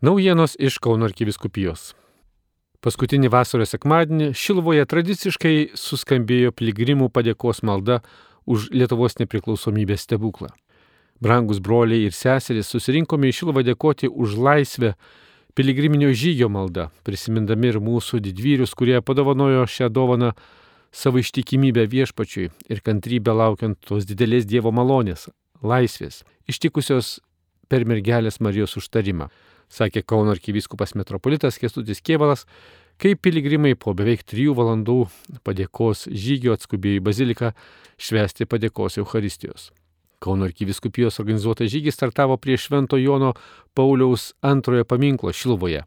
Naujienos iš Kauno arkiviskupijos. Paskutinį vasaros sekmadienį Šilvoje tradiciškai suskambėjo piligrimų padėkos malda už Lietuvos nepriklausomybės stebuklą. Brangus broliai ir seserys susirinkome į Šilvą dėkoti už laisvę piligriminio žygio maldą, prisimindami ir mūsų didvyrius, kurie padovanojo šią dovaną savo ištikimybę viešpačiui ir kantrybę laukiant tos didelės Dievo malonės, laisvės, ištikusios per mergelės Marijos užtarimą sakė Kauno arkivyskupas metropolitas Kestutis Kievalas, kai piligrimai po beveik trijų valandų padėkos žygio atskubėjo į baziliką švesti padėkos Euharistijos. Kauno arkiviskupijos organizuotas žygis startavo prie Švento Jono Pauliaus antrojo paminklo Šilvoje.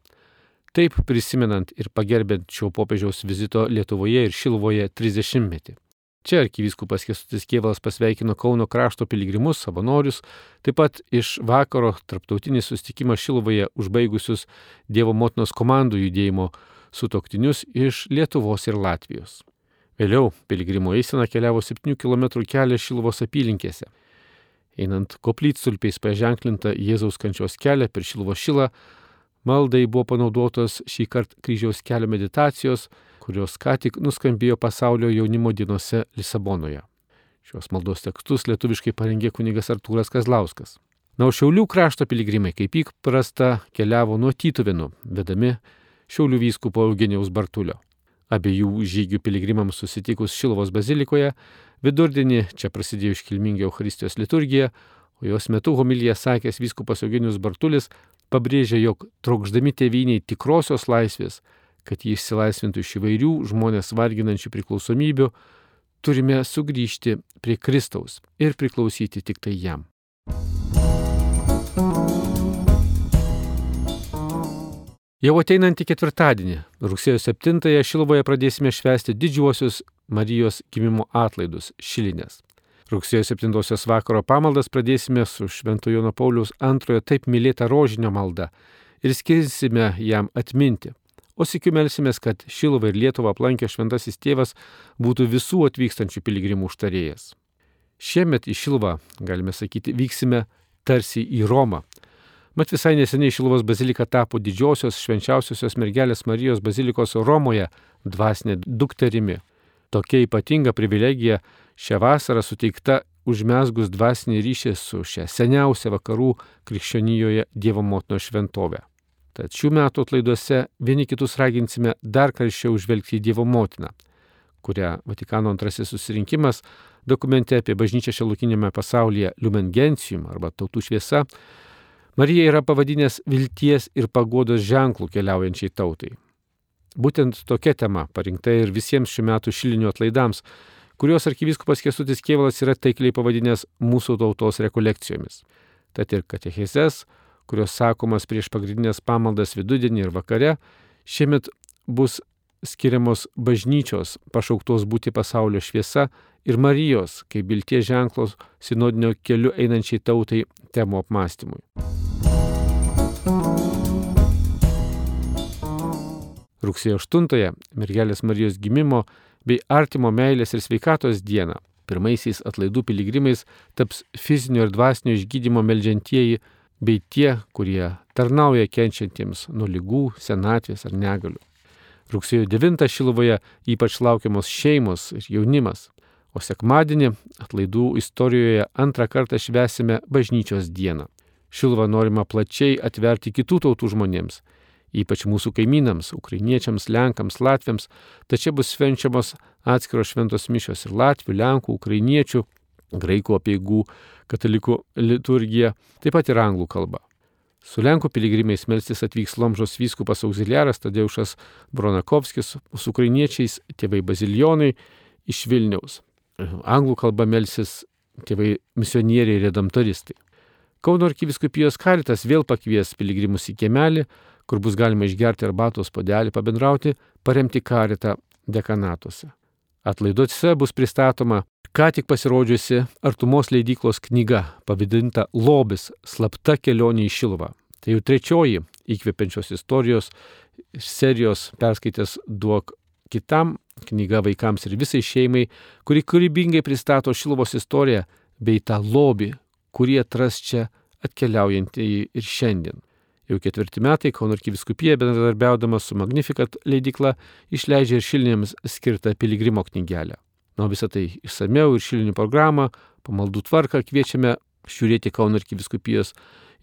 Taip prisimenant ir pagerbent šio popiežiaus vizito Lietuvoje ir Šilvoje 30-metį. Čia arkivyskupas Kestutis Kievalas pasveikino Kauno krašto piligrimus, savanorius, taip pat iš vakaro tarptautinį sustikimą Šilvoje užbaigusius Dievo motinos komandų judėjimo sutoktinius iš Lietuvos ir Latvijos. Vėliau piligrimų eisena keliavo 7 km kelią Šilvos apylinkėse. Einant koplytstulpiais paženklinta Jėzaus kančios kelią per Šilvo šilą, maldai buvo panaudotos šį kartą kryžiaus kelio meditacijos, kurios ką tik nuskambėjo pasaulio jaunimo dienose Lisabonoje. Šios maldos tekstus lietuviškai parengė kunigas Artūras Kazlauskas. Na, o Šiaulių krašto piligrimai kaip įprasta keliavo nuo Tytuvinų, vedami Šiaulių vyskupo Eugenijaus Bartulio. Abiejų žygių piligrimams susitikus Šilovos bazilikoje, vidurdienį čia prasidėjo iškilminga Euharistijos liturgija, o jos metu homilyje sakęs vyskupas Eugenijus Bartulis pabrėžė, jog trokšdami tėviniai tikrosios laisvės, kad jį išsilaisvintų iš įvairių žmonės varginančių priklausomybių, turime sugrįžti prie Kristaus ir priklausyti tik tai jam. Jau ateinantį ketvirtadienį, rugsėjo 7-ąją Šilovoje pradėsime švęsti didžiuosius Marijos gimimo atlaidus - šilinės. Rugsėjo 7-osios vakaro pamaldas pradėsime su Švento Jono Pauliaus antrojo taip mylėta rožinio malda ir skirsime jam atminti, o sikiu melsimės, kad Šiluvą ir Lietuvą aplankė šventasis tėvas būtų visų atvykstančių piligrimų užtarėjas. Šiemet į Šiluvą, galime sakyti, vyksime tarsi į Romą. Mat visai neseniai Šiluvos bazilika tapo didžiosios švenčiausiosios mergelės Marijos bazilikos Romoje dvasinė dukterimi. Tokia ypatinga privilegija šią vasarą suteikta užmesgus dvasinį ryšį su šia seniausia vakarų krikščionijoje Dievo motinos šventovė. Tad šių metų atlaiduose vieni kitus raginsime dar karščiau žvelgti į Dievo motiną, kurią Vatikano antrasis susirinkimas dokumente apie bažnyčią šiolukinėme pasaulyje Lumen Gentium arba tautų šviesa Marija yra pavadinęs vilties ir pagodos ženklų keliaujančiai tautai. Būtent tokia tema parinkta ir visiems šių metų šilinių atlaidams, kuriuos arkivyskupas Kesutis Kievalas yra taikliai pavadinęs mūsų tautos rekolekcijomis. Tad ir katechizės, kurios sakomas prieš pagrindinės pamaldas vidudienį ir vakare, šiemet bus skiriamos bažnyčios pašauktos būti pasaulio šviesa ir Marijos, kaip vilties ženklos sinodinio keliu einančiai tautai temų apmąstymui. Rugsėjo 8-ąją mergelės Marijos gimimo bei artimo meilės ir sveikatos dieną pirmaisiais atlaidų piligrimais taps fizinio ir dvasinio išgydymo melžiantieji bei tie, kurie tarnauja kenčiantiems nuo lygų, senatvės ar negalių. Rugsėjo 9 Šilovoje ypač laukiamos šeimos ir jaunimas, o sekmadienį atlaidų istorijoje antrą kartą švesime bažnyčios dieną. Šilvą norima plačiai atverti kitų tautų žmonėms, ypač mūsų kaimynams, ukrainiečiams, lenkams, latviams, tačiau bus švenčiamos atskiros šventos mišios ir latvių, lenkų, ukrainiečių, graikų apieigų, katalikų liturgija, taip pat ir anglų kalba. Su Lenkų piligrimais melstis atvyks Lomžos vyskupas auxiliaras Tadeušas Bronakovskis, su ukrainiečiais tėvai bazilionai iš Vilniaus. Anglų kalba melsis tėvai misionieriai ir redamtoristai. Kauno arkiviskupijos karitas vėl pakvies piligrimus į kiemelį, kur bus galima išgerti arbatos podelį, pabendrauti, paremti karitą dekanatuose. Atlaiduose bus pristatoma ką tik pasirodžiusi Artumos leidyklos knyga pavadinta Lobis - slapta kelionė į Šilvą. Tai jau trečioji įkvepiančios istorijos serijos perskaitęs duok kitam knyga vaikams ir visai šeimai, kuri kūrybingai pristato Šilvos istoriją bei tą lobį, kurį atras čia atkeliaujantieji ir šiandien. Jau ketvirti metai Kauno arkiviskupija bendradarbiaudama su Magnificat leidikla išleidžia ir šilinėms skirtą piligrimo knygelę. Na, visą tai išsameu ir šilinių programą, pamaldų tvarką kviečiame žiūrėti Kauno arkiviskupijos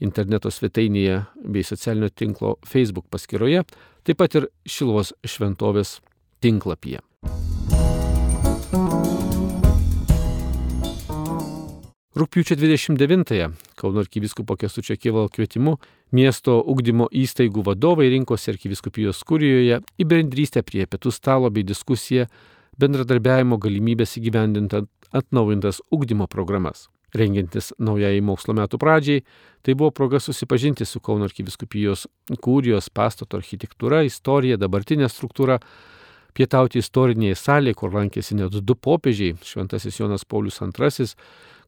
interneto svetainėje bei socialinio tinklo Facebook paskyroje, taip pat ir Šilvos šventovės tinklapyje. Rūpiučio 29-ąją Kauno arkiviskupo Kestučio Kievalo kvietimu miesto ugdymo įstaigų vadovai rinkosi arkiviskupijos kurijoje į bendrystę prie pietų stalo bei diskusiją bendradarbiavimo galimybės įgyvendintant atnaujintas ugdymo programas. Rengiantis naujai mokslo metų pradžiai, tai buvo proga susipažinti su Kauno arkiviskupijos kūrijos pastato architektūra, istorija, dabartinė struktūra, pietauti istorinėje salėje, kur lankėsi net du popiežiai - Šventasis Jonas Paulius II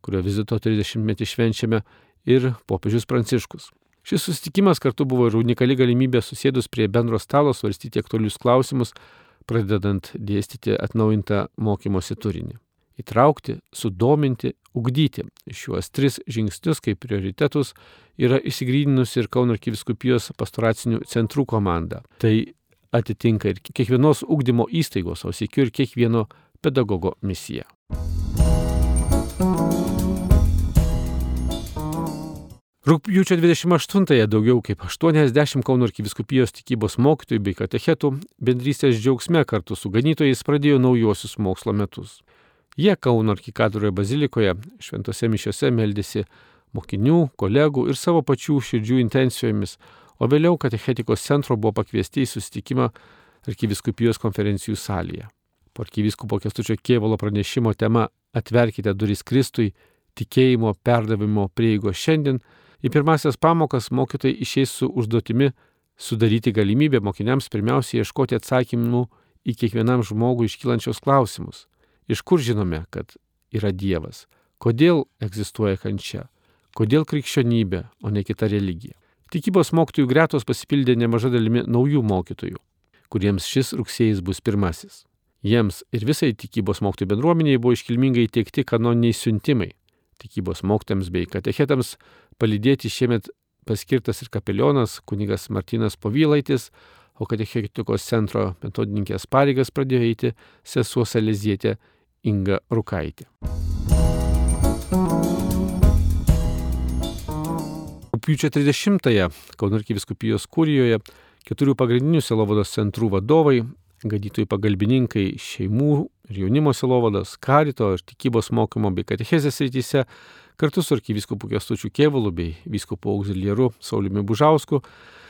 kurio vizito 30-metį švenčiame, ir popiežius Pranciškus. Šis susitikimas kartu buvo ir unikali galimybė susėdus prie bendro stalo svarstyti aktualius klausimus, pradedant dėstyti atnaujintą mokymosi turinį. Įtraukti, sudominti, ugdyti šiuos tris žingsnius kaip prioritetus yra įsigrydinusi ir Kauno arkiviskupijos pastoracinių centrų komanda. Tai atitinka ir kiekvienos ugdymo įstaigos, o sėkiu ir kiekvieno pedagogo misija. Rūpjūčio 28-ąją daugiau kaip 80 Kauno arkiviskupijos tikybos mokytojų bei katechetų bendrystės džiaugsme kartu su ganytojais pradėjo naujosius mokslo metus. Jie Kauno arkikatūroje bazilikoje šventose mišiose meldėsi mokinių, kolegų ir savo pačių širdžių intencijomis, o vėliau katechetikos centro buvo pakviesti į susitikimą arkiviskupijos konferencijų salėje. Po arkiviskupo Kestučio Kievalo pranešimo tema Atverkite duris Kristui, tikėjimo perdavimo prieigos šiandien Į pirmasias pamokas mokytojai išeis su užduotimi sudaryti galimybę mokiniams pirmiausia ieškoti atsakymų į kiekvienam žmogui iškylančios klausimus. Iš kur žinome, kad yra Dievas? Kodėl egzistuoja kančia? Kodėl krikščionybė, o ne kita religija? Tikybos mokytojų gretos pasipildė nemaža dalimi naujų mokytojų, kuriems šis rugsėjas bus pirmasis. Jiems ir visai tikybos mokytojų bendruomeniai buvo iškilmingai teikti kanoniniai siuntimai. Tikybos mokytams bei katechetams palydėti šiemet paskirtas ir kapelionas kunigas Martinas Povylaitis, o katechetikos centro metodininkės pareigas pradėjo eiti sesuo Salezietė Inga Rukaitė. Rūpiučio 30-ąją Kauno arkiviskupijos kūrijoje keturių pagrindinių selovados centrų vadovai, gadytojai pagalbininkai šeimų ir jaunimo selovados, karito ir tikybos mokymo bei katechezės rytise kartu su arkivyskupu Kestučiu Kėvalu bei vyskupu auxiliaru Sauliumi Bužausku.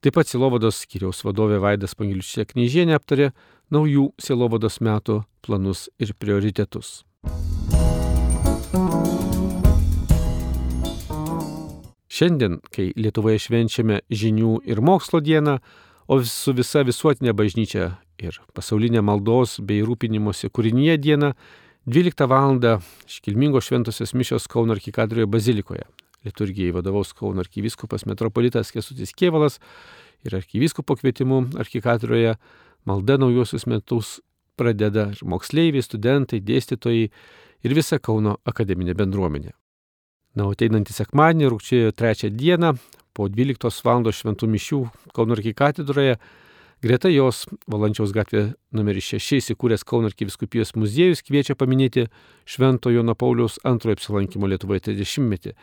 Taip pat Silovados skiriaus vadovė Vaidas Pangiliušė Knyžienė aptarė naujų Silovados metų planus ir prioritetus. Šiandien, kai Lietuvoje švenčiame žinių ir mokslo dieną, o su visa visuotinė bažnyčia ir pasaulinė maldos bei rūpinimosi kūrinyje diena, 12 val. iškilmingos šventosios mišios Kauno arkikadroje bazilikoje. Liturgijai vadovaus Kauno arkiviskupas metropolitas Kesutis Kievalas ir arkivyskupo kvietimu arkikadroje malda naujosius metus pradeda ir moksleiviai, studentai, dėstytojai ir visa Kauno akademinė bendruomenė. Na, o ateinantį sekmadienį, rūkčiojo trečią dieną, po 12 val. šventų mišių Kauno arkikatedroje Greta jos Valančiaus gatvė numeris 6 įsikūręs Kauno arkiviskupijos muziejus kviečia paminėti Švento Jono Pauliaus antrojo apsilankimo Lietuvoje 30-metį,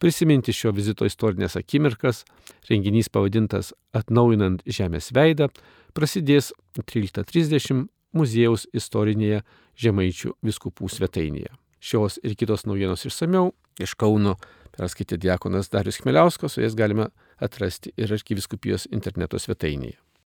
prisiminti šio vizito istorinės akimirkas, renginys pavadintas Atnaujinant Žemės veidą, prasidės 13.30 muziejaus istorinėje Žemaičių viskupų svetainėje. Šios ir kitos naujienos išsameu iš Kauno perskaitė diakonas Darius Kmeliauskas, o jas galime atrasti ir arkiviskupijos interneto svetainėje.